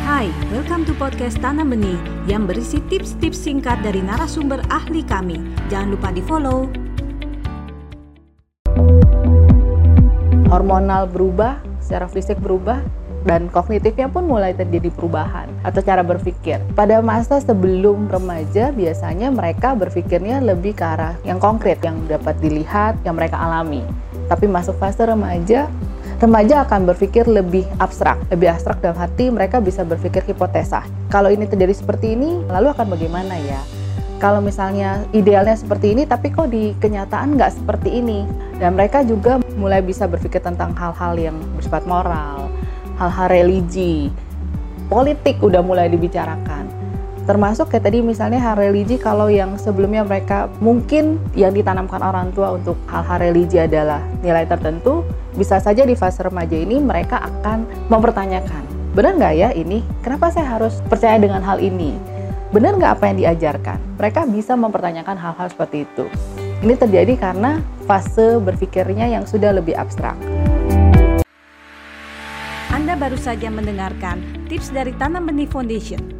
Hai, welcome to podcast Tanam Benih yang berisi tips-tips singkat dari narasumber ahli kami. Jangan lupa di-follow. Hormonal berubah, secara fisik berubah, dan kognitifnya pun mulai terjadi perubahan atau cara berpikir. Pada masa sebelum remaja biasanya mereka berpikirnya lebih ke arah yang konkret, yang dapat dilihat, yang mereka alami. Tapi masuk fase remaja, remaja akan berpikir lebih abstrak. Lebih abstrak dalam hati mereka bisa berpikir hipotesa. Kalau ini terjadi seperti ini, lalu akan bagaimana ya? Kalau misalnya idealnya seperti ini, tapi kok di kenyataan nggak seperti ini. Dan mereka juga mulai bisa berpikir tentang hal-hal yang bersifat moral, hal-hal religi, politik udah mulai dibicarakan termasuk kayak tadi misalnya hal religi kalau yang sebelumnya mereka mungkin yang ditanamkan orang tua untuk hal-hal religi adalah nilai tertentu bisa saja di fase remaja ini mereka akan mempertanyakan benar nggak ya ini? Kenapa saya harus percaya dengan hal ini? Benar nggak apa yang diajarkan? Mereka bisa mempertanyakan hal-hal seperti itu. Ini terjadi karena fase berpikirnya yang sudah lebih abstrak. Anda baru saja mendengarkan tips dari Tanam Benih Foundation